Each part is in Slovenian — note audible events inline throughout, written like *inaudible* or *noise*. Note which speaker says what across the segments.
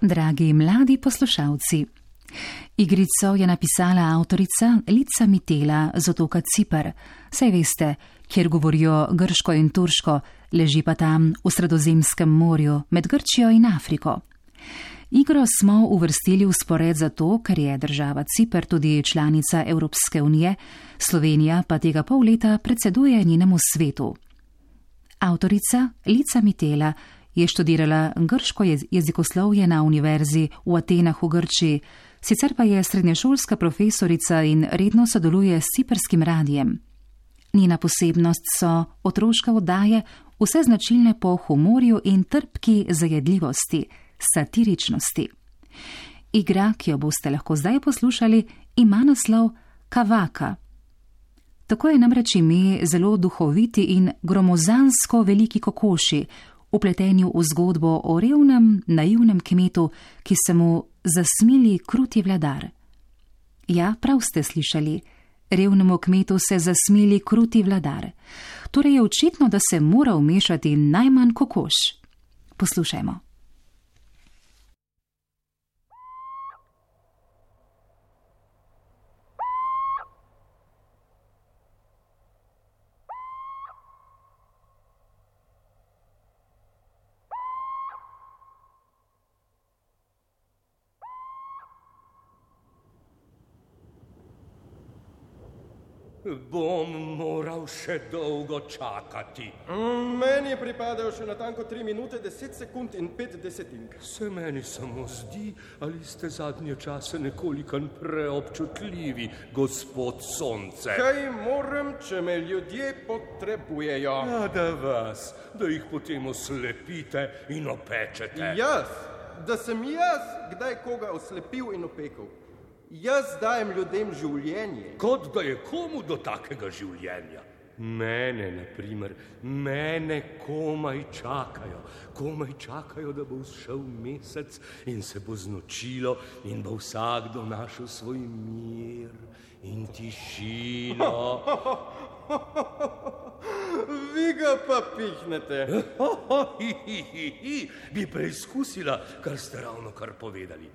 Speaker 1: Dragi mladi poslušalci, igrico je napisala avtorica Lica Mitela z otoka Cipr. Saj veste, kjer govorijo grško in turško, leži pa tam v Sredozemskem morju med Grčijo in Afriko. Igro smo uvrstili v spored zato, ker je država Cipr tudi članica Evropske unije, Slovenija pa tega pol leta predseduje njenemu svetu. Avtorica Lica Mitela je študirala grško jezikoslovje na univerzi v Atenah v Grčiji, sicer pa je srednješolska profesorica in redno sodeluje s ciprskim radijem. Njena posebnost so otroške oddaje, vse značilne po humorju in trpki zajedljivosti, satiričnosti. Igra, ki jo boste lahko zdaj poslušali, ima naslov Kavaka. Tako je namreč ime zelo duhoviti in gromozansko veliki kokoši, upleteni v zgodbo o revnem, naivnem kmetu, ki se mu zasmili kruti vladar. Ja, prav ste slišali, revnemu kmetu se zasmili kruti vladar. Torej je očitno, da se mora umešati najmanj kokoš. Poslušajmo.
Speaker 2: Bom moral še dolgo čakati.
Speaker 3: Mm, Meni je pripadal še natanko 3 minute 10 sekund in 5 desetink.
Speaker 2: Se meni samo zdi, ali ste zadnje čase nekoliko preobčutljivi, gospod Sonce.
Speaker 3: Kaj moram, če me ljudje potrebujejo?
Speaker 2: Ja, da vas, da jih potem oslepite in opečete.
Speaker 3: Jaz, da sem jaz kdaj koga oslepil in opekel. Jaz dajem ljudem življenje.
Speaker 2: Kot da je komu do takega življenja. Mene, na primer, mene komaj čakajo, komaj čakajo, da bo šel mesec in se bo znočilo in bo vsakdo našel svoj mir in tišino. *laughs*
Speaker 3: Vi ga pa pihnete.
Speaker 2: Hi, hi, hi, hi. Bi preizkusila, kar ste ravno kar povedali.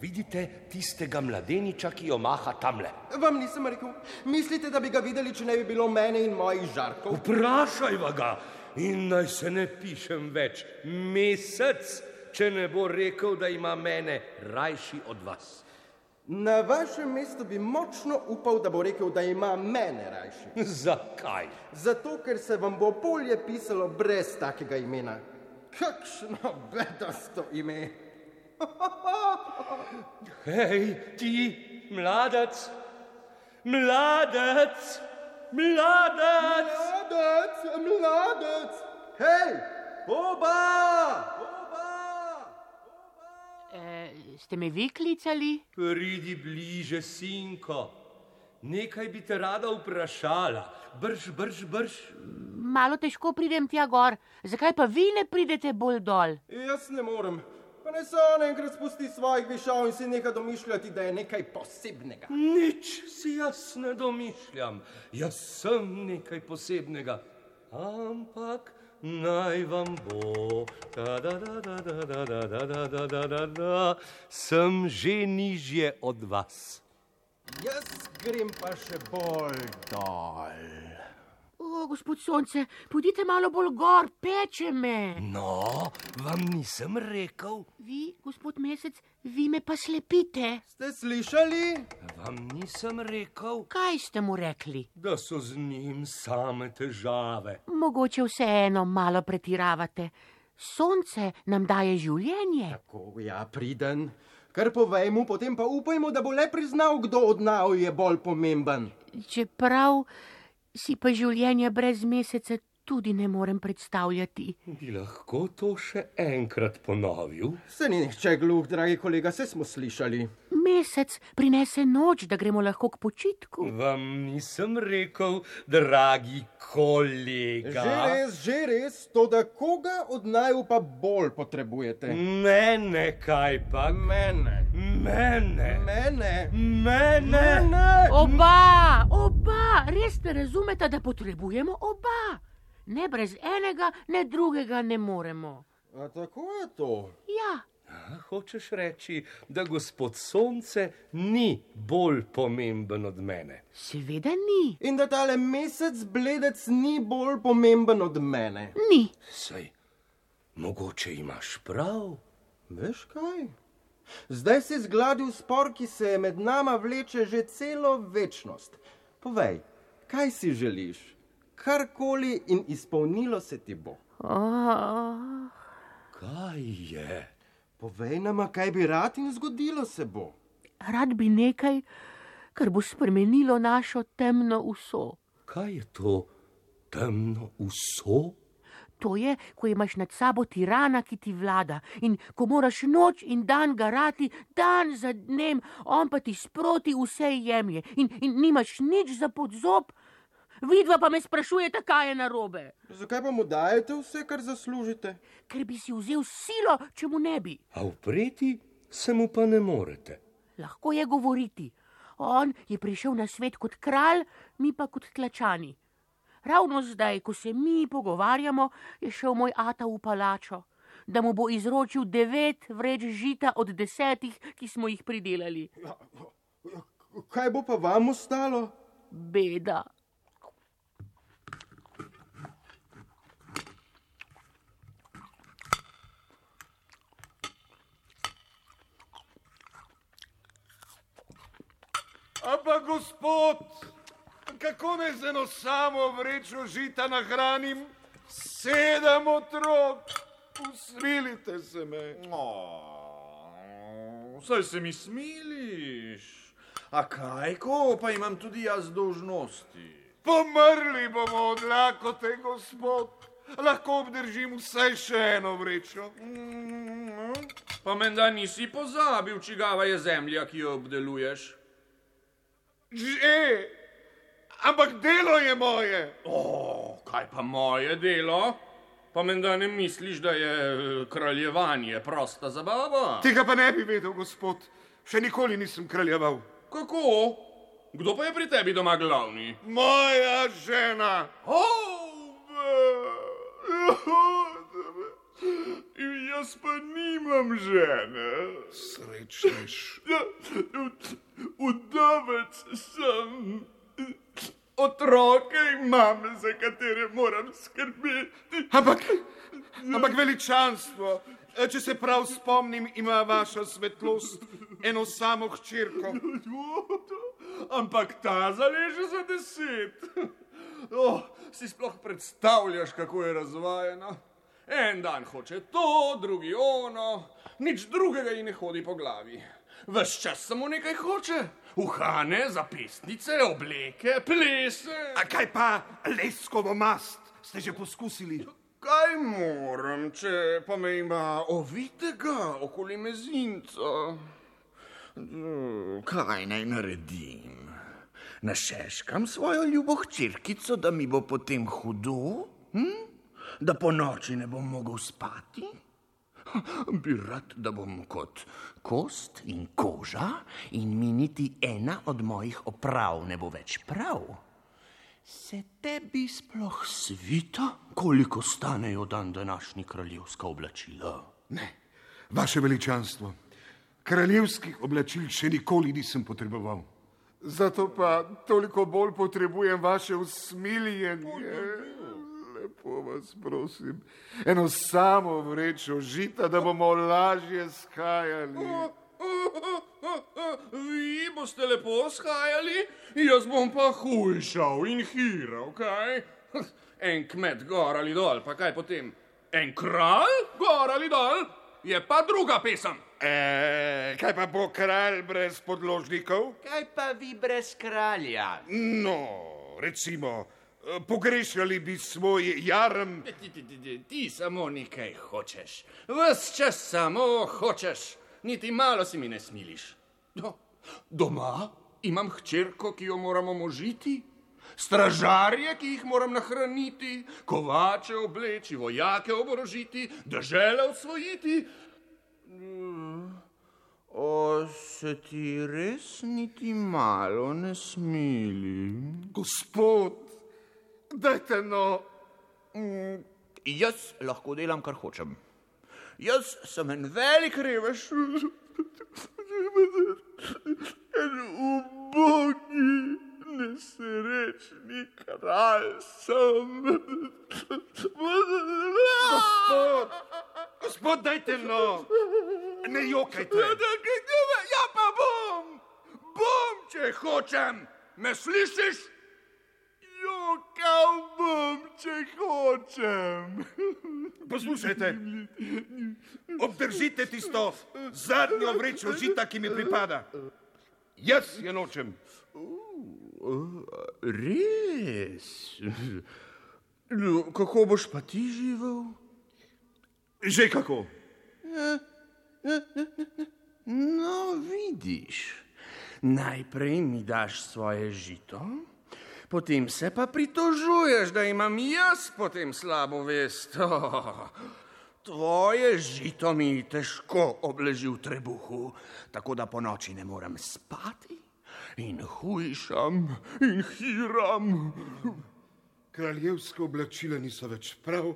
Speaker 2: Vidite tistega mladeniča, ki jo maha tamle?
Speaker 3: Vam nisem rekel, mislite, da bi ga videli, če ne bi bilo mene in mojih žarkov?
Speaker 2: Vprašaj ga in naj se ne pišem več mesec, če ne bo rekel, da ima mene rajši od vas.
Speaker 3: Na vašem mestu bi močno upal, da bo rekel, da ima mene rajši. *laughs*
Speaker 2: Zakaj?
Speaker 3: Zato, ker se vam bo bolje pisalo brez takega imena. Kakšno bedasto ime.
Speaker 2: Hej, ti, mladec, mladec, mladec!
Speaker 3: Mladec, mladec, hej, oba! oba!
Speaker 4: E, ste me vi klicali?
Speaker 2: Pridi bliže, sinko. Nekaj bi te rada vprašala. Brž, brž, brž.
Speaker 4: Malo težko pridem tja gor. Zakaj pa vi ne pridete bolj dol?
Speaker 3: Jaz ne morem. Pa ne se on enkrat spusti svojih višav in si nekaj domišljati, da je nekaj posebnega.
Speaker 2: Nič si jaz ne domišljam. Jaz sem nekaj posebnega. Ampak naj vam bo, da, da, da, da, da, da, da, da, da, da, da, da, da, sem že nižje od vas.
Speaker 3: Jaz grem pa še bolj dol.
Speaker 4: O, gospod Sonce, pojdite malo bolj gor, peče me.
Speaker 2: No, vam nisem rekel,
Speaker 4: Vi, gospod Mesec, vi me pa slepite.
Speaker 3: Ste slišali?
Speaker 2: vam nisem rekel,
Speaker 4: Kaj ste mu rekli?
Speaker 2: da so z njim same težave.
Speaker 4: Mogoče vseeno malo pretiravate. Sonce nam daje življenje.
Speaker 3: Tako, ja, priden. Kar povejmo, potem pa upajmo, da bo le priznal, kdo od naju je bolj pomemben.
Speaker 4: Čeprav si pa življenje brez meseca tudi ne morem predstavljati.
Speaker 2: Bi lahko to še enkrat ponovil?
Speaker 3: Se ni nihče gluh, dragi kolega, se smo slišali.
Speaker 4: Mesec prinese noč, da gremo lahko k počitku.
Speaker 2: Vam nisem rekel, dragi kolega.
Speaker 3: Že res, že res, to da koga od naju pa bolj potrebujete?
Speaker 2: Mene kaj pa?
Speaker 3: Mene.
Speaker 2: Mene.
Speaker 3: Mene.
Speaker 2: Mene.
Speaker 3: Mene.
Speaker 4: Oba, oba, res ne razumete, da potrebujemo oba. Ne brez enega, ne drugega ne moremo.
Speaker 3: A tako je to.
Speaker 4: Ja,
Speaker 2: hočeš reči, da gospod Sonce ni bolj pomemben od mene.
Speaker 4: Seveda ni.
Speaker 3: In da tale mesec bledec ni bolj pomemben od mene.
Speaker 4: Ni.
Speaker 2: Sej, mogoče imaš prav.
Speaker 3: Veš kaj? Zdaj si zgladil spor, ki se med nama vleče že celo večnost. Povej, kaj si želiš? Karkoli in izpolnilo se ti bo.
Speaker 4: Oh,
Speaker 2: Kaj je?
Speaker 3: Povej nama, kaj bi rad in zgodilo se bo.
Speaker 4: rad bi nekaj, kar bo spremenilo našo temno uso.
Speaker 2: Kaj je to temno uso?
Speaker 4: To je, ko imaš nad sabo tirana, ki ti vlada in ko moraš noč in dan garati, dan za dnem, on pa ti sproti vse jemlje in, in nimaš nič za podzob. Vidva pa me sprašujete, kaj je narobe,
Speaker 3: Zakaj pa mu dajete vse, kar zaslužite?
Speaker 4: ker bi si vzel silo, če mu ne bi.
Speaker 2: A upreti se mu pa ne morete.
Speaker 4: Lahko je govoriti. On je prišel na svet kot kralj, mi pa kot tlačani. Ravno zdaj, ko se mi pogovarjamo, je šel moj ata v palačo, da mu bo izročil devet vreč žita od desetih, ki smo jih pridelali.
Speaker 3: Kaj bo pa vam ostalo?
Speaker 4: Beda.
Speaker 5: Ampak, gospod, kako naj z eno samo vrečo žita nahranim sedem otrok? Usmilite se me.
Speaker 6: O, Saj se mi smiliš. A kaj, ko pa imam tudi jaz dožnosti?
Speaker 5: Pomrli bomo od lakote, gospod. Lahko obdržim vsaj še eno vrečo.
Speaker 6: Mm, Pa menda nisi pozabil, čigava je zemlja, ki jo obdeluješ.
Speaker 5: Že, ampak delo je moje.
Speaker 6: O, kaj pa moje delo? Pa menda ne misliš, da je eh, kraljevanje prosta zabava?
Speaker 5: Tega pa ne bi vedel, gospod. Še nikoli nisem kraljeval.
Speaker 6: Kako? Kdo pa je pri tebi doma glavni?
Speaker 5: Moja žena. *laughs*
Speaker 6: Jaz pa nimam žene.
Speaker 5: Srečniš.
Speaker 6: Udovec sem. Otroke imam, za katere moram skrbeti.
Speaker 5: Ampak, ampak veličanstvo, če se prav spomnim, ima vaša svetlost eno samo hčerko.
Speaker 6: Ampak ta zaleže za deset. Oh, si sploh predstavljaš, kako je razvajena? En dan hoče to, drugi ono, nič drugega ji ne hodi po glavi. Ves čas samo nekaj hoče. Uhane, zapestnice, obleke, plese.
Speaker 5: A kaj pa leskovo mast? Ste že poskusili?
Speaker 6: Kaj moram, če pa me ima ovitega okoli mezinca? Kaj naj naredim? Našeškam svojo ljubo hčerkico, da mi bo potem hudo? Hm? Da po noči ne bom mogel spati? *laughs* Bi rad, da bom kot kost in koža in mi niti ena od mojih oprav ne bo več prav. Se tebi sploh svita, koliko stanejo dan današnji kraljevska oblačila?
Speaker 5: Ne, vaše veličanstvo. Kraljevskih oblačil še nikoli nisem potreboval. Zato pa toliko bolj potrebujem vaše usmiljenje. Lepo vas prosim, eno samo vrečo žita, da bomo lažje skajali.
Speaker 6: Vi boste lepo skajali, jaz bom pa hujšal in hiral, kaj? *laughs* En kmet gor ali dol, pa kaj potem? En kralj gor ali dol, je pa druga pesem.
Speaker 5: E, kaj pa bo kralj brez podložnikov?
Speaker 7: Kaj pa vi brez kralja?
Speaker 5: No, recimo, pogrešali bi svoj jarem.
Speaker 6: Ti, ti, ti, ti, ti samo nekaj hočeš, ves čas samo hočeš, niti malo si mi ne smiliš. Do, doma imam hčerko, ki jo moramo možiti, stražarje, ki jih moram nahraniti, kovače obleči, vojake oborožiti, države osvojiti. Mm, O, se ti res niti malo ne smili.
Speaker 5: Gospod, dajte no.
Speaker 6: Mm, Jaz lahko delam, kar hočem. Jaz sem en velik revež. En ubogi, nesrečni kralj sem.
Speaker 5: Gospod, gospod, dajte no, ne jokajte.
Speaker 6: Ja, pa bom, bom, če hočem. Me slišiš? Jokal bom, če hočem.
Speaker 5: Poslušajte, *laughs* obdržite tisto zadnjo vrečo žita, ki mi pripada. Jaz je nočem.
Speaker 6: Res? No, kako boš pa ti živel?
Speaker 5: Že kako?
Speaker 6: No, vidiš. Najprej mi daš svoje žito, potem se pa pritožuješ, da imam jaz potem slabo vest. *laughs* Oh, tvoje žito mi težko obleži v trebuhu, tako da po noči ne morem spati in hujšam in hiram.
Speaker 5: Kraljevske oblačila niso več prav,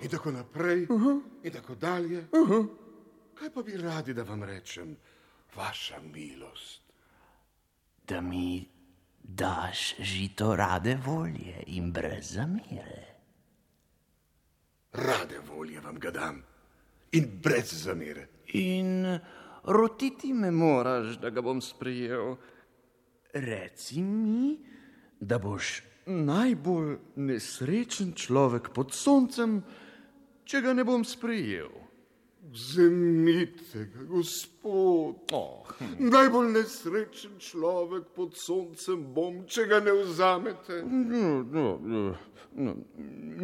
Speaker 5: in tako naprej, in tako dalje. Kaj pa bi radi, da vam rečem, vaša milost?
Speaker 7: Da mi daš žito rade volje in brez zamere.
Speaker 5: Rade volje vam ga dam in brez zamere.
Speaker 6: In rotiti me moraš, da ga bom sprejel. Reci mi, da boš najbolj nesrečen človek pod soncem, če ga ne bom sprejel.
Speaker 5: Vzemite ga, gospod.
Speaker 6: Oh,
Speaker 5: Najbolj nesrečen človek pod soncem bom, če ga ne vzamete.
Speaker 6: no, no, no, no,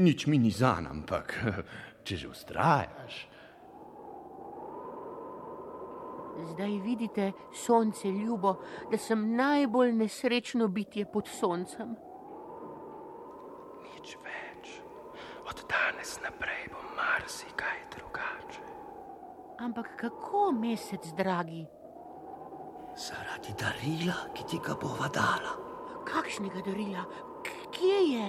Speaker 6: nič mi ni zan, ampak *laughs* če že ustrajaš.
Speaker 4: Zdaj vidite, sonce ljubo, da sem najbolj nesrečno bitje pod soncem.
Speaker 6: Nič več. Od danes naprej bo marsikaj drugače.
Speaker 4: Ampak kako, mesec dragi?
Speaker 7: Zaradi darila, ki ti ga bova dala.
Speaker 4: Kakšnega darila? K kje je?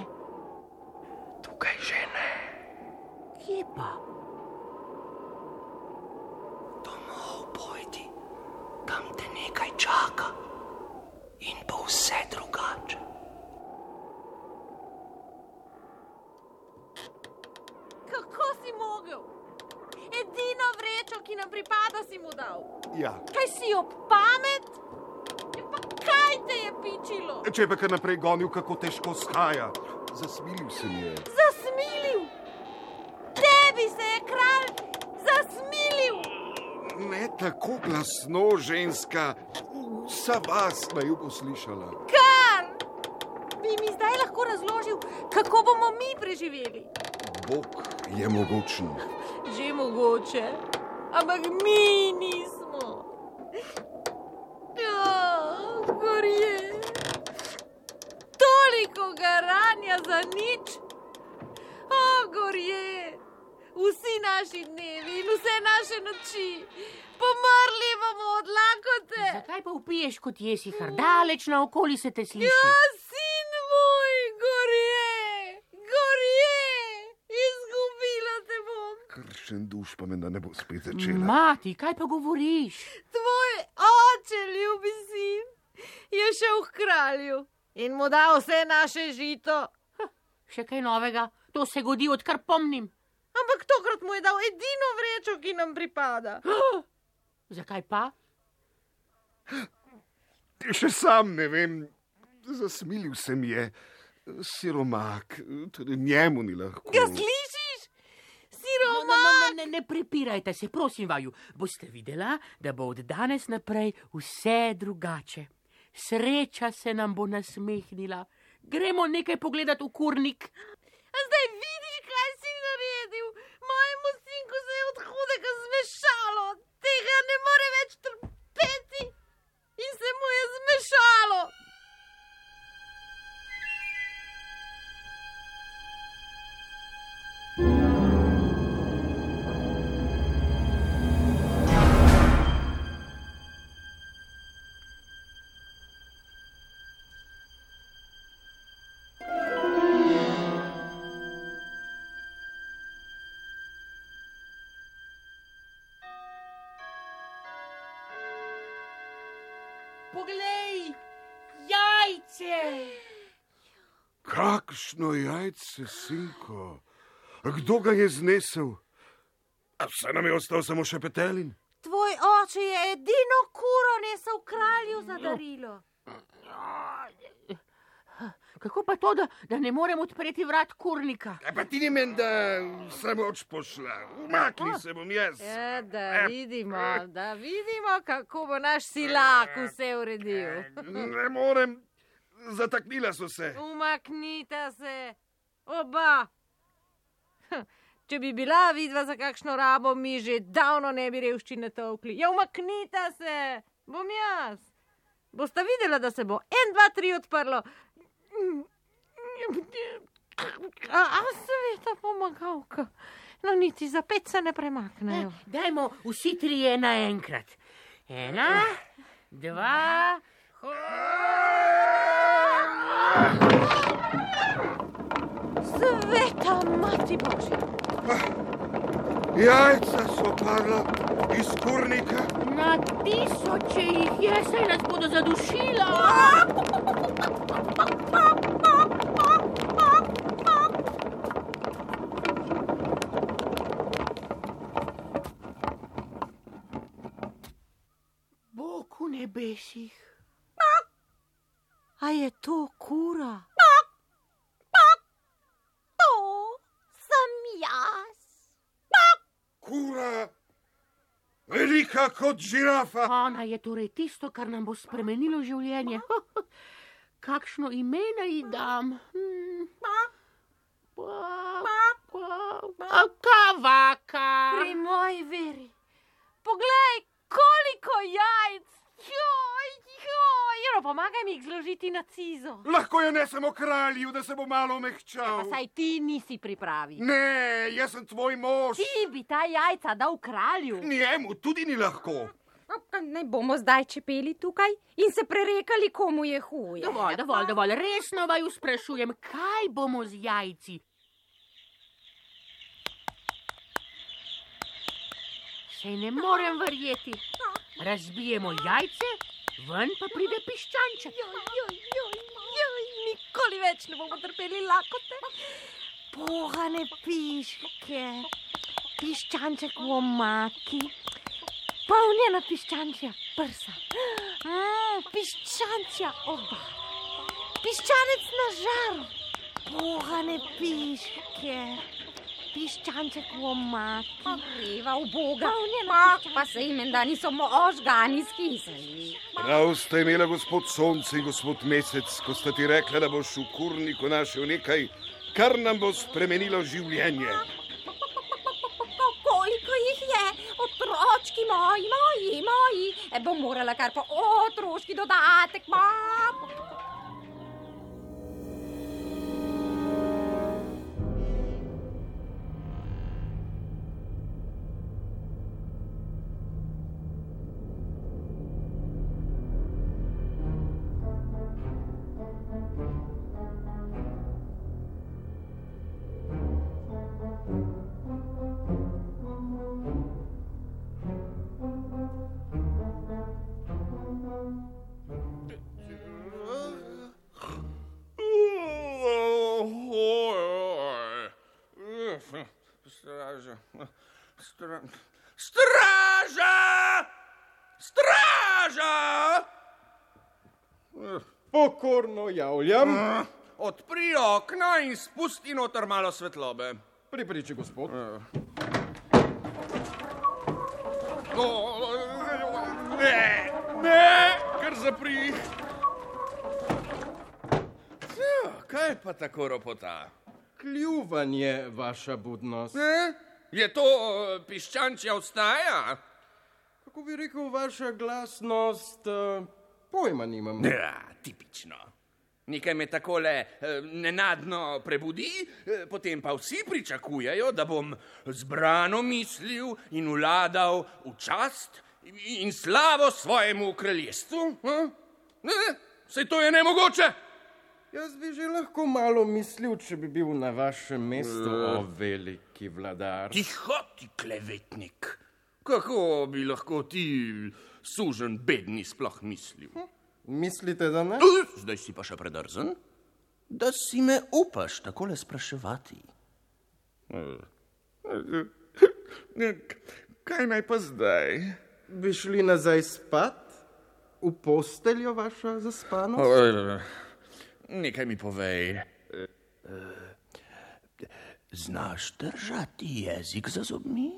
Speaker 7: Tukaj že ne.
Speaker 4: Kje pa?
Speaker 7: Domov pojdi, tam te nekaj čaka in bo vse drugače.
Speaker 8: Kako si mogel? Edino vrečo, ki nam pripada, si mu dal.
Speaker 5: Ja.
Speaker 8: Kaj si ob pamet? Ja, pa kaj te je pičilo?
Speaker 5: Če je pa kar naprej gonil, kako težko shaja. Zasmilil se mi je.
Speaker 8: Zasmilil! Tebi se je kralj zasmilil!
Speaker 5: Ne tako glasno, ženska. Vsa vas naj bo slišala.
Speaker 8: Kar! Bi mi zdaj lahko razložil, kako bomo mi preživeli?
Speaker 5: Bog je mogočen.
Speaker 8: Že mogoče, ampak mi nismo. Ja, gorje. Toliko garanja za nič. O, gorje. Vsi naši dnevi in vse naše noči. Pomrli bomo od lakote.
Speaker 4: Zakaj pa upiješ kot jesi, har daleč naokoli se te sliši?
Speaker 8: Ja, sin moj, gorje. Gorje. Izgubila te bom.
Speaker 5: Kršen duš pa me da ne bo spet začela.
Speaker 4: Mati, kaj pa govoriš?
Speaker 8: Tvoj oče, ljubi sin, je šel k kralju in mu dal vse naše žito.
Speaker 4: Še kaj novega? To se godi, odkar pomnim.
Speaker 8: Ampak tokrat mu je dal edino vrečo, ki nam pripada. *gasps*
Speaker 4: Zakaj pa?
Speaker 5: Še sam ne vem, zasmilil se mi je. Siromak, tudi njemu ni lahko.
Speaker 8: Ga slišiš?
Speaker 4: No,
Speaker 8: Siroma.
Speaker 4: no, no, ne, ne prepirajte se, prosim vaju. Boste videla, da bo od danes naprej vse drugače. Sreča se nam bo nasmehnila. Gremo nekaj pogledat v kurnik.
Speaker 8: A zdaj vidiš, kaj si naredil? Mojemu sinku se je od hudega zmešalo, tega ne more več trpeti in se mu je zmešalo.
Speaker 5: Kakšno jajce, sinko? Kdo ga je znesel? A vse nam je ostal samo še petelin.
Speaker 8: Tvoj oče je edino kuro nesel kralju za darilo.
Speaker 4: Kako pa to, da, da ne morem odpreti vrat kurnika?
Speaker 5: A pa ti ni men, da sem oč pošla. Umakni se bom jaz.
Speaker 8: Ja, da vidimo, da vidimo, kako bo naš silak vse uredil.
Speaker 5: Ne morem, zataknila so se.
Speaker 8: Umaknite se, oba. Hm, Če bi bila vidva za kakšno rabo, mi že davno ne bi revščine tolkli. Ja, umaknite se, bom jaz. Boste videla, da se bo en, dva, tri odprlo. A, a sveta pomagalka. No, niti za pet se ne premaknejo.
Speaker 4: Dajmo vsi trije naenkrat. Ena, dva,
Speaker 8: Sveta mati božja.
Speaker 5: Jajca so padla iz kurnika.
Speaker 4: na tisoče jih je, saj nas bodo zadušila. Bog v nebesih.
Speaker 8: A je to kura?
Speaker 9: To sem jaz.
Speaker 5: Kura, velika kot žirafa.
Speaker 4: Ona je torej tisto, kar nam bo spremenilo življenje. *laughs* Kakšno ime naj ji dam? Hmm. A, Kavaka.
Speaker 8: Pri moji veri. Poglej, koliko jajc. No, pomagaj mi jih zložiti na cizo.
Speaker 5: Lahko je ne samo kralju, da se bo malo
Speaker 8: Pa
Speaker 5: mehčal.
Speaker 8: saj ti nisi pripravi.
Speaker 5: Ne, jaz sem tvoj mož.
Speaker 8: Ti bi ta jajca dal kralju.
Speaker 5: Njemu tudi ni lahko.
Speaker 9: Ne bomo zdaj čepeli tukaj in se prerekali, komu je huje.
Speaker 4: Dovolj, dovolj, dovolj. Resno vaju sprašujem, kaj bomo z jajci? Sej ne morem verjeti. Razbijemo jajce, ven pa pride piščanček.
Speaker 8: Joj, joj, joj, joj, nikoli več ne bomo trpeli lakote. Pohane piške, piščanček v omaki, polnjena piščančja prsa, mm, piščančja oba, piščanec na žaru, pohane piške, piščanček v omaki.
Speaker 9: Greva v Boga. Pa, pa se jim da niso možgani skisali.
Speaker 5: Prav ste imela gospod Sonce in gospod Mesec, ko sta ti rekla, da boš v kurniku našel nekaj, kar nam bo spremenilo življenje.
Speaker 9: Koliko jih je, otročki moji, moji, moji. E, bom morala kar po otroški dodatek, mam.
Speaker 6: Stra... Straža! Straža!
Speaker 3: Pokorno javljam.
Speaker 6: Odpri okna in spusti noter malo svetlobe.
Speaker 3: Pri priči, gospod.
Speaker 6: O, Ne, ne, kar zapri. Ja, Kaj pa tako ropota?
Speaker 3: Kljuvanje, vaša budnost.
Speaker 6: Ne? Je to eh, piščančja vstaja?
Speaker 3: Kako bi rekel, vaša glasnost, eh, pojma nimam.
Speaker 6: Ja, tipično. Nekaj me takole eh, nenadno prebudi, eh, potem pa vsi pričakujejo, da bom zbrano mislil in vladal v čast in slavo svojemu kraljestvu. eh? Ne, sej to je nemogoče.
Speaker 3: Jaz bi že lahko malo mislil, če bi bil na vašem mestu, o veliki vladar.
Speaker 6: Tiho, ti klevetnik. Kako bi lahko ti, sužen bedni, sploh mislil?
Speaker 3: Mislite, da ne?
Speaker 6: Zdaj si pa še predrzen, da si me upaš takole spraševati. Kaj naj pa zdaj?
Speaker 3: Bi šli nazaj spat? V posteljo vaša zaspanost?
Speaker 6: Nekaj mi povej. Znaš držati jezik za zobmi?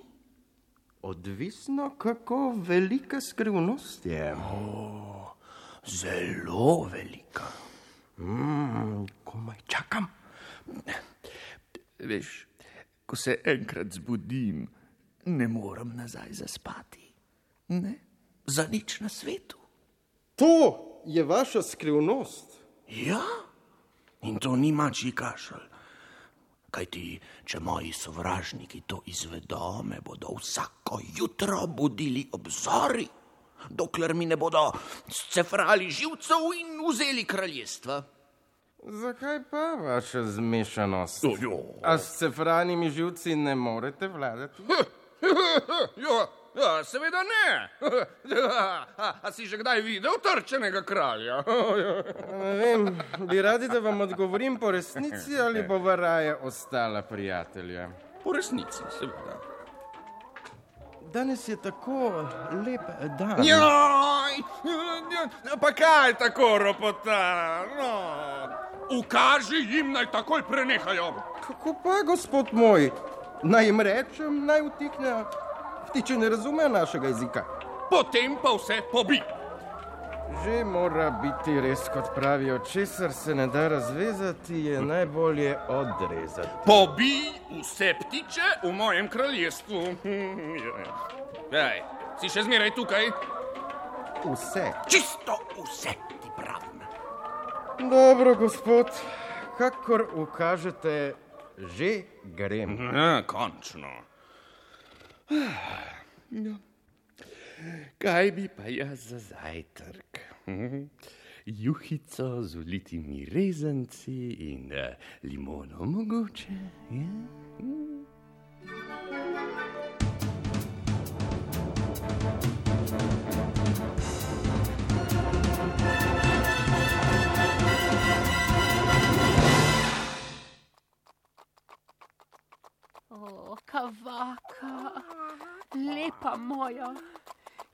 Speaker 3: Odvisno, kako velika skrivnost je.
Speaker 6: Zelo velika.
Speaker 3: Mm, komaj čakam.
Speaker 6: Veš, ko se enkrat zbudim, ne morem nazaj zaspati. Ne, za nič na svetu.
Speaker 3: To je vaša skrivnost.
Speaker 6: Ja, in to ni mačji kašelj. Kaj ti, če moji sovražniki to izvedo, me bodo vsako jutro budili obzori, dokler mi ne bodo scefrali živcev in vzeli kraljestva.
Speaker 3: Zakaj pa vaša zmešanost? A s cefranimi živci ne morete vladati?
Speaker 6: Ja, ja, seveda ne. *laughs* A, a si že kdaj videl trčenega kralja? *laughs*
Speaker 3: Ne vem, bi radi, da vam odgovorim po resnici ali bo raje ostala prijatelja.
Speaker 6: Po resnici, seveda.
Speaker 3: Danes je tako lep dan.
Speaker 6: Joj, pa kaj tako ropota? No. Ukaži jim naj takoj prenehajo.
Speaker 3: Kako pa, gospod moj? Naj jim rečem, naj vtiknejo. Ptiče ne razumejo našega jezika.
Speaker 6: Potem pa vse pobi.
Speaker 3: Že mora biti res, kot pravijo, česar se ne da razvezati, je najbolje odrezati.
Speaker 6: Pobi vse ptiče v mojem kraljestvu. Ej, si še zmeraj tukaj?
Speaker 3: Vse.
Speaker 6: Čisto vse ti pravim.
Speaker 3: Dobro, gospod, kakor ukažete, že grem.
Speaker 6: Ja, končno. *sighs* No. Kaj bi pa jaz za zajtrk? Hm? Juhico z ulitimi rezanci in uh, limono mogoče? Ja?
Speaker 4: Lepa moja,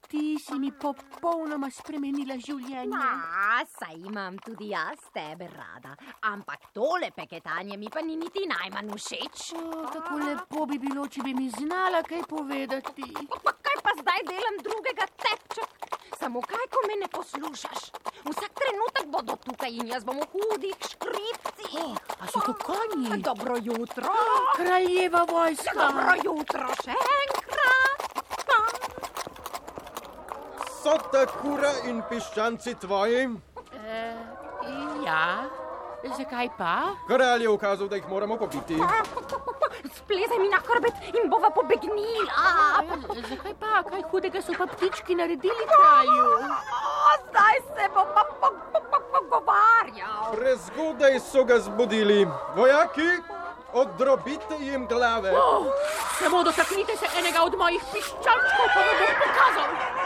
Speaker 4: ti si mi popolnoma spremenila življenje.
Speaker 9: A, saj imam tudi jaz tebe rada, ampak tole peketanje mi pa ni niti najmanj všeč.
Speaker 4: O, tako lepo bi bilo, če bi mi znala kaj povedati.
Speaker 9: Pa kaj pa zdaj delam drugega tepček? Samo kaj, ko me ne poslušaš? Vsak trenutek bodo tukaj in jaz bom v hudih škripcih.
Speaker 4: O, a so to konji?
Speaker 9: Dobro jutro.
Speaker 4: Kraljeva vojska.
Speaker 9: Dobro jutro še enkrat.
Speaker 3: So ta kura in piščanci tvoji?
Speaker 4: E, ja, zakaj pa?
Speaker 3: Kralj je ukazal, da jih moramo pobiti.
Speaker 9: Splezaj mi na hrbet in bova pobegnila.
Speaker 4: A, zakaj pa? Kaj hudega so pa ptički naredili kralju?
Speaker 9: O, zdaj se bo pa po- po- po- pogovarjal.
Speaker 3: Prezgodaj so ga zbudili. Vojaki, odrobite jim glave.
Speaker 4: O, samo dotaknite se enega od mojih piščančkov, pa vam bom pokazal.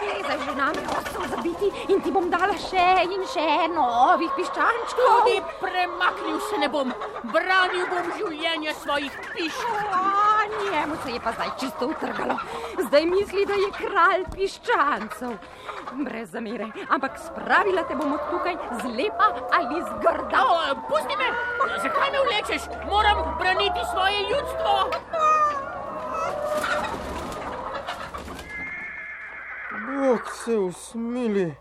Speaker 9: A, Splezaj že name, osem zabiti in ti bom dala še in še novih piščančkov.
Speaker 4: Tudi premaknil se ne bom, branil bom življenje svojih pišč.
Speaker 9: A, njemu se je pa zdaj čisto utrgalo. Zdaj misli, da je kralj piščancev. Brez zamere, ampak spravila te bom od tukaj zlepa ali zgrda.
Speaker 4: O, pusti me, zakaj me vlečeš? Moram braniti svoje ljudstvo.
Speaker 3: Bog se usmili.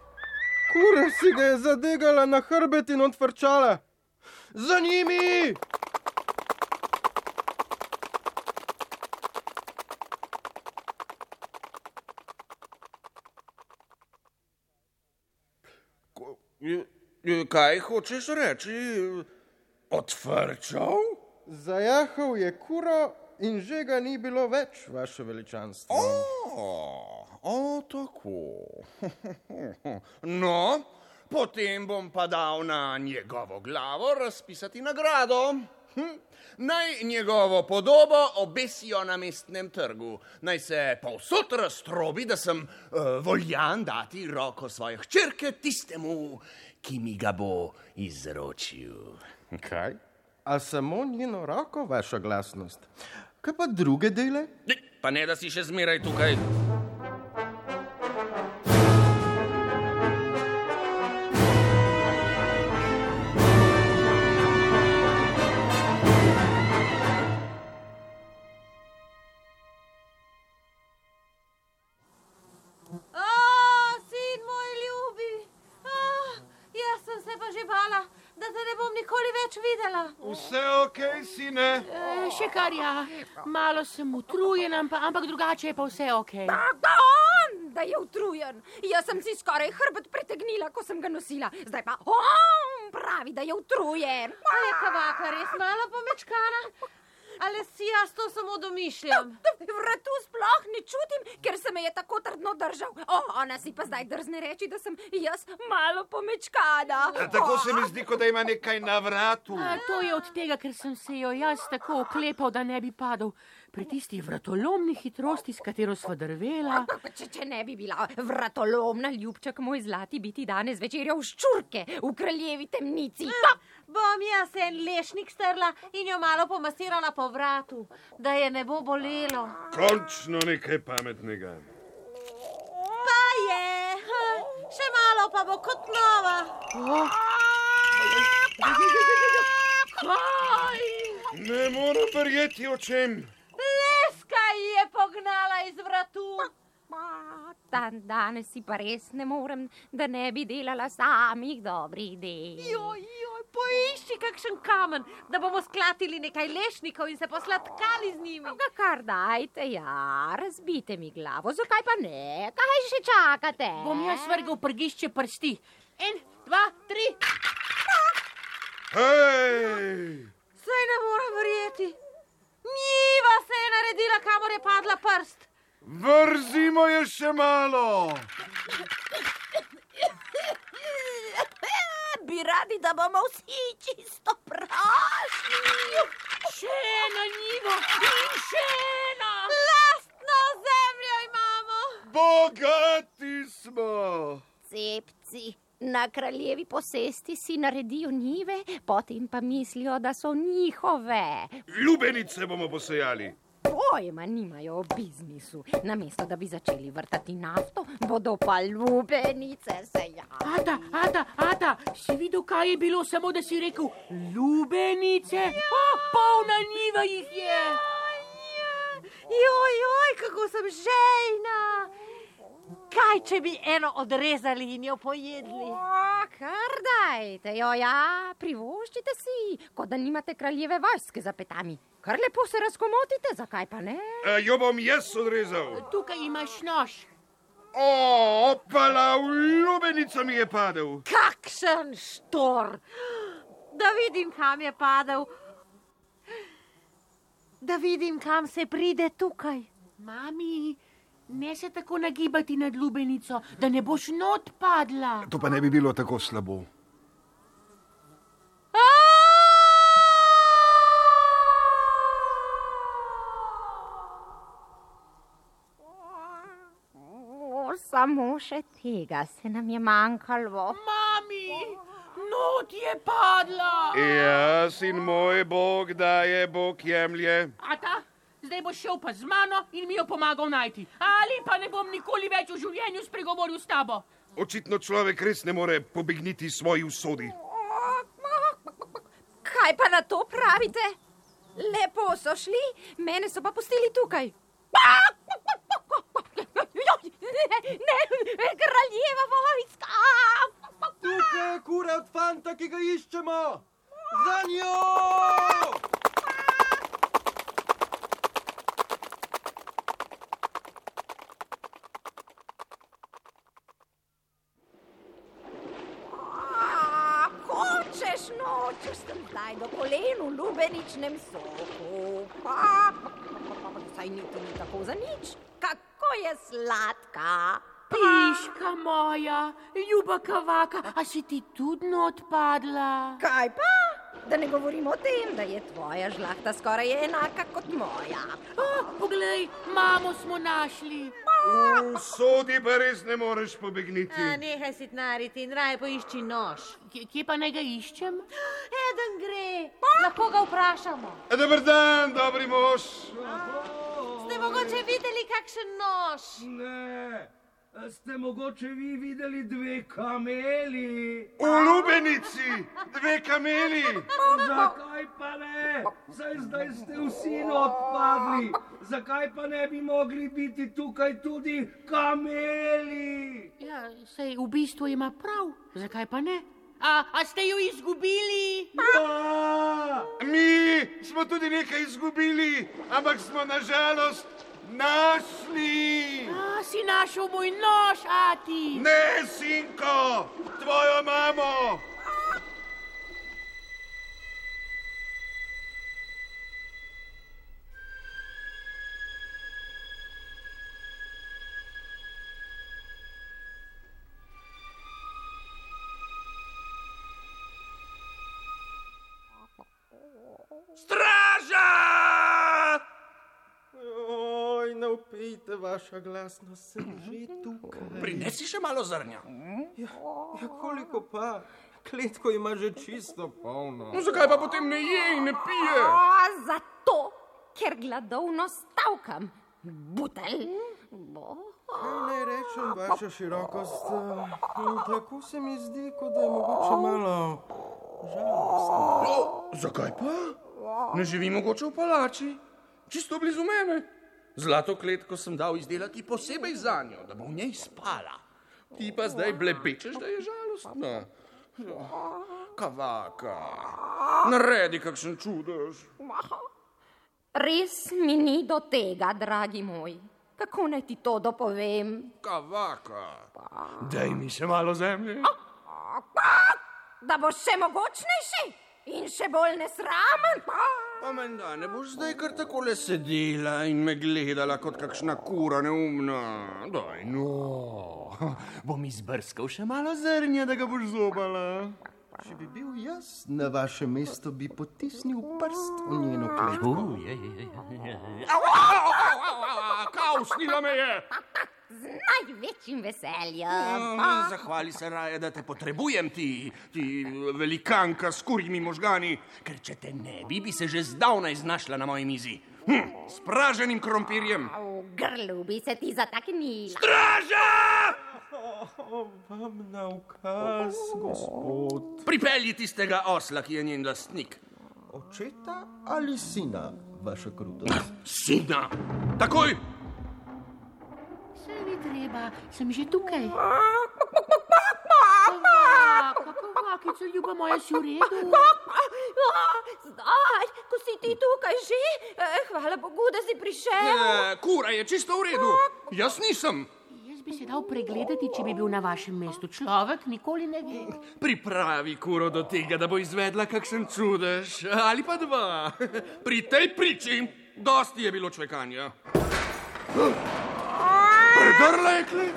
Speaker 3: Kura si ga je zadegala na hrbet in odfrčala. Za njimi!
Speaker 6: Kaj hočeš reči? Odvrčal?
Speaker 3: Zajahal je kuro in že ga ni bilo več, vaše veličanstvo.
Speaker 6: O, o, tako. *laughs* No, potem bom pa dal na njegovo glavo razpisati nagrado. Hm? Naj njegovo podobo obesijo na mestnem trgu, naj se povsod raztrobi, da sem uh, voljan dati roko svoje hčerke tistemu, ki mi ga bo izročil. Kaj?
Speaker 3: A samo njeno roko, vaša glasnost. Kaj pa druge dele?
Speaker 6: Ne, Pa ne, da si še zmeraj tukaj.
Speaker 4: Malo sem utrujen, ampak, ampak drugače je pa vse ok.
Speaker 9: Da on, da je utrujen. Jaz sem si skoraj hrbet pretegnila, ko sem ga nosila. Zdaj pa on pravi, da je utrujen.
Speaker 8: A je kavaka res malo pomečkana? Ali si jaz to samo domišljam?
Speaker 9: Vratu sploh ne čutim, ker se me je tako trdno držal. O, ona si pa zdaj drzne reči, da sem jaz malo pomečkana.
Speaker 5: A tako se mi zdi, kot da ima nekaj na vratu.
Speaker 4: A, to je od tega, ker sem se jo jaz tako oklepal, da ne bi padel. Pri tisti vratolomni hitrosti, s katero sva drvela.
Speaker 9: Če, če ne bi bila vratolomna, ljubček moj zlati, biti danes večerjal ščurke v kraljevi temnici. Pa,
Speaker 8: Bom jaz en lešnik strla in jo malo pomasirala po vratu, da je ne bo bolelo.
Speaker 5: Končno nekaj pametnega.
Speaker 8: Pa je, ha, še malo pa bo kot nova.
Speaker 4: Kaj?
Speaker 5: Ne morem verjeti očem.
Speaker 8: Je pognala iz vratu.
Speaker 9: Dan danes si pa res ne morem, da ne bi delala samih dobrih del.
Speaker 8: Joj, joj, poišči kakšen kamen, da bomo sklatili nekaj lešnikov in se posladkali z njimi.
Speaker 9: Ga kar dajte, ja, razbite mi glavo, zakaj pa ne? Kaj še čakate?
Speaker 4: Bom jaz vrgel prgišče prsti. En, dva, tri.
Speaker 5: Hej!
Speaker 8: Saj ne morem verjeti. Njiva se je naredila, kamor je padla prst.
Speaker 5: Vrzimo je še malo.
Speaker 9: Bi radi, da bomo vsi čisto prašni.
Speaker 4: Še ena njiva in še ena.
Speaker 8: Lastno zemljo imamo.
Speaker 5: Bogati smo.
Speaker 9: Cepci. Na kraljevi posesti si naredijo njive, potem pa mislijo, da so njihove.
Speaker 5: Ljubenice bomo posejali.
Speaker 9: Pojma nimajo o biznisu. Namesto da bi začeli vrtati nafto, bodo pa lubenice sejali.
Speaker 4: Ata, ata, ata, si videl, kaj je bilo, samo da si rekel lubenice? O, polna njiva jih je.
Speaker 8: Joj, joj, kako sem žejna. Kaj, če bi eno odrezali in jo pojedli?
Speaker 9: O, kar dajte, jo ja, privoščite si, kot da nimate kraljeve vojske za petami. Kar lepo se razkomotite, zakaj pa ne?
Speaker 5: E, jo bom jaz odrezal.
Speaker 4: Tukaj imaš nož.
Speaker 5: O, opala, v ljubenico mi je padel.
Speaker 8: Kakšen štor! Da vidim, kam je padel. Da vidim, kam se pride tukaj.
Speaker 4: Mami, ne se tako nagibati nad lubenico, da ne boš not padla.
Speaker 5: To pa ne bi bilo tako slabo.
Speaker 9: O, samo še tega se nam je manjkalo.
Speaker 4: Mami, not je padla.
Speaker 5: Ja, sin moj, Bog daje, Bog jemlje.
Speaker 4: Ata, zdaj boš šel pa z mano in mi jo pomagal najti. Ali pa ne bom nikoli več v življenju spregovoril s tabo.
Speaker 5: Očitno človek res ne more pobegniti svoji usodi.
Speaker 9: Kaj pa na to pravite? Lepo so šli, mene so pa pustili tukaj. Ne, kraljeva vojska!
Speaker 3: Tukaj je kura od fanta, ki ga iščemo. Za njo!
Speaker 9: A, Hočeš, nočeš, sem zdaj do kolen v lubeničnem soku. Pa, pa, pa, pa, pa, saj niti ni tako za nič. Kako je sladka.
Speaker 4: Piška moja, ljuba kavaka, a si ti tudi not padla?
Speaker 9: Kaj pa? Da ne govorimo o tem, da je tvoja žlahta skoraj enaka kot moja.
Speaker 4: Oh, poglej, mamo smo našli.
Speaker 5: Sodi pa res ne moreš pobegniti.
Speaker 8: A, nehaj si tnariti in raje poišči nož.
Speaker 4: Kje, kje pa naj ga iščem?
Speaker 8: Eden gre, lahko ga vprašamo.
Speaker 5: Dober dan, dobri mož.
Speaker 8: Ste mogoče videli kakšen nož?
Speaker 10: Ne, ste mogoče vi videli dve kameli?
Speaker 5: V lubenici, dve kameli.
Speaker 10: Zakaj pa ne? Saj zdaj ste vsi odpadli. Zakaj pa ne bi mogli biti tukaj tudi kameli?
Speaker 4: Ja, sej v bistvu ima prav. Zakaj pa ne? A, a ste jo izgubili?
Speaker 10: Ja!
Speaker 5: Mi smo tudi nekaj izgubili, ampak smo nažalost našli.
Speaker 4: A, si našel moj nož, ati.
Speaker 5: Ne, sinko, tvojo mamo.
Speaker 3: Vaša glasnost, sem že tukaj.
Speaker 6: Prinesi še malo zrnja.
Speaker 3: Ja, ja, koliko pa? Kletko ima že čisto polno.
Speaker 6: No, zakaj pa potem ne je in ne pije?
Speaker 9: O, zato, ker gladovno stavkam. Butelj. Bo.
Speaker 3: Kaj naj rečem, vaša širokost? Tako se mi zdi, kot da je mogoče malo žalostno.
Speaker 6: No, zakaj pa? Ne živi mogoče v palači, čisto blizu mene. Zlato kletko sem dal izdelati posebej za njo, da bo v njej spala. Ti pa zdaj blebečeš, da je žalostna. Kavaka, naredi kakšen čudež.
Speaker 9: Res mi ni do tega, dragi moj. Kako naj ti to dopovem?
Speaker 6: Kavaka, daj mi še malo zemlje.
Speaker 9: Da boš še mogočnejši in še bolj nesramen.
Speaker 6: Pa menda ne boš zdaj kar takole sedela in me gledala kot kakšna kura neumna. Daj, no. Bom izbrskal še malo zrnja, da ga boš zobala.
Speaker 3: Če bi bil jaz na vašem mestu, bi potisnil prst v njeno kletko.
Speaker 6: Au, au, au, au, au, Kao, snila me je!
Speaker 9: Z največjim veseljem.
Speaker 6: Mm, Zahvali se raje, da te potrebujem, ti, ti velikanka s kurjimi možgani, ker če te ne bi, bi se že zdavnaj znašla na moji mizi. Hm, s praženim krompirjem.
Speaker 9: V grlu bi se ti zataknila.
Speaker 6: Straža!
Speaker 3: Vam na ukaz, gospod.
Speaker 6: Pripelji tistega osla, ki je njen lastnik.
Speaker 3: Očeta ali sina, vaša krutost?
Speaker 6: Sina! Takoj!
Speaker 4: Treba, sem že tukaj. Kako vakico, ljuba moja, si v redu?
Speaker 9: Zdaj, ko si ti tukaj že, eh, hvala Bogu, da si prišel.
Speaker 6: E, kura je čisto v redu. Jaz nisem.
Speaker 4: Jaz bi se dal pregledati, če bi bil na vašem mestu človek, nikoli ne ve.
Speaker 6: Pripravi kuro do tega, da bo izvedla kakšen čudež. Ali pa dva. Pri tej priči, dosti je bilo čvekanja. Predrla je klet.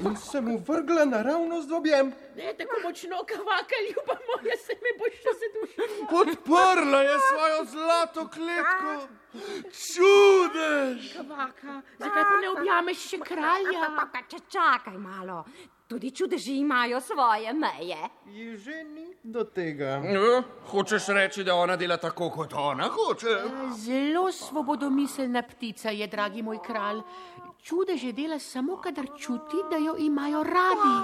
Speaker 3: In se mu vrgla naravnost v objem.
Speaker 4: Ne tako močno, kavaka, ljuba moja, se mi boš še zadušila.
Speaker 6: Podprla je svojo zlato kletko. Čudež!
Speaker 4: Kavaka, zakaj pa ne objameš še kralja?
Speaker 9: Pa če čakaj malo, tudi čudeži imajo svoje meje.
Speaker 3: Ji že ni do tega.
Speaker 6: Ja, hočeš reči, da ona dela tako, kot ona hoče?
Speaker 4: Zelo svobodomiselna ptica je, dragi moj kralj. Čudeže dela samo, kadar čuti, da jo imajo radi.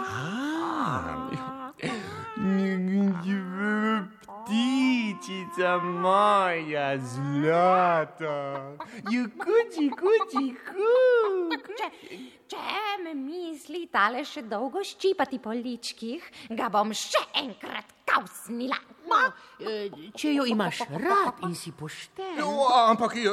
Speaker 11: Ptičica moja zlata, jukuči, kuči, kuk.
Speaker 9: Če, če me misli tale še dolgo ščipati po ličkih, ga bom še enkrat kausnila.
Speaker 4: No, eh, če jo imaš rad in si pošten,
Speaker 6: Jo, ampak ja,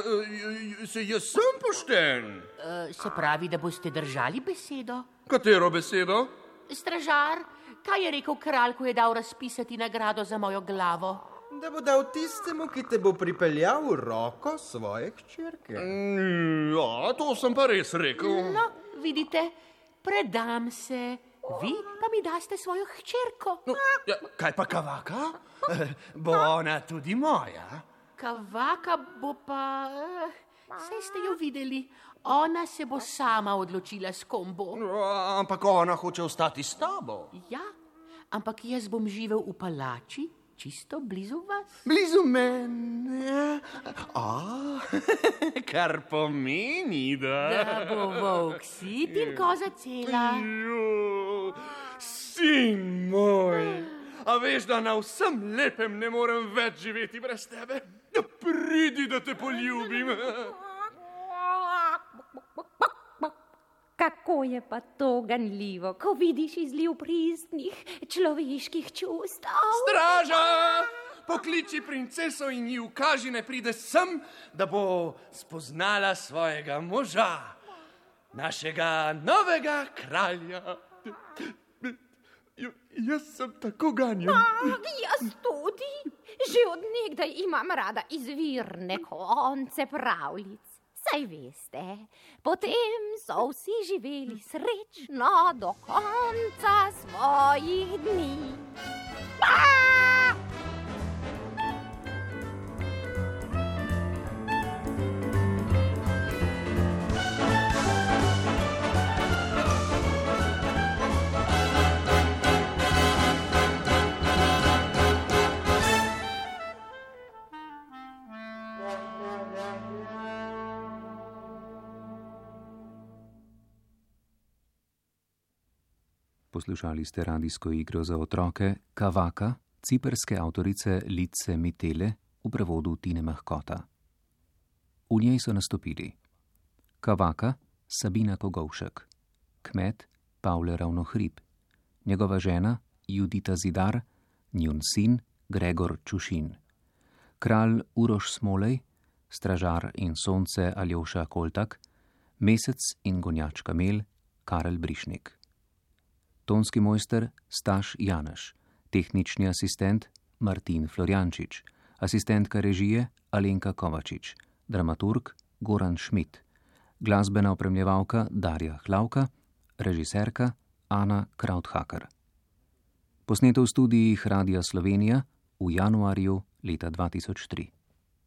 Speaker 6: se jaz sem pošten.
Speaker 4: eh, se pravi, da boste držali besedo.
Speaker 6: Katero besedo?
Speaker 4: Stražar, kaj je rekel kralj, ko je dal razpisati nagrado za mojo glavo?
Speaker 3: Da bo dal tistemu, ki te bo pripeljal v roko svoje hčerke.
Speaker 6: Mm, Ja, to sem pa res rekel.
Speaker 4: No, vidite, predam se, vi pa mi daste svojo hčerko.
Speaker 6: No, ja, kaj pa kavaka? Eh, *laughs* Bo ona tudi moja.
Speaker 4: Kavaka bo pa. Vse ste jo videli, ona se bo sama odločila, s kom bo.
Speaker 6: Ampak ona hoče ostati s tabo.
Speaker 4: Ja, ampak jaz bom živel v palači, čisto blizu vas.
Speaker 6: Blizu mene. A, *laughs* kar pomeni, da.
Speaker 4: Da bo volk sit in koza cela.
Speaker 6: Jo, sin moj. A veš, da na vsem lepem ne morem več živeti brez tebe? Ja, pridi, da te poljubim.
Speaker 9: Kako je pa to ganljivo, ko vidiš izliv pristnih človeških čustev?
Speaker 6: Straža! Pokliči princeso in ji ukaži, ne pride sem, da bo spoznala svojega moža, našega novega kralja. J- Jaz sem tako ganjen.
Speaker 9: Ah, jaz tudi. Že od nekdaj imam rada izvirne konce pravljic. Saj veste, potem so vsi živeli srečno do konca svojih dni. Ah!
Speaker 12: Poslušali ste radijsko igro za otroke Kavaka, ciperske avtorice Lice Mitele v prevodu Tine Mahkota. V njej so nastopili Kavaka Sabina Kogovšek, kmet Pavle Ravnohrib, njegova žena Judita Zidar, njun sin Gregor Čušin, kralj Uroš Smolej, stražar in sonce Aljoša Koltak, mesec in gonjač kamel Karel Brišnik tonski mojster Staš Janeš, tehnični asistent Martin Florjančič, asistentka režije Alenka Kovačič, dramaturg Goran Schmidt, glasbena opremljevalka Darja Hlavka, režiserka Ana Krauthaker. Posneto v studijih Radia Slovenija v januarju leta 2003.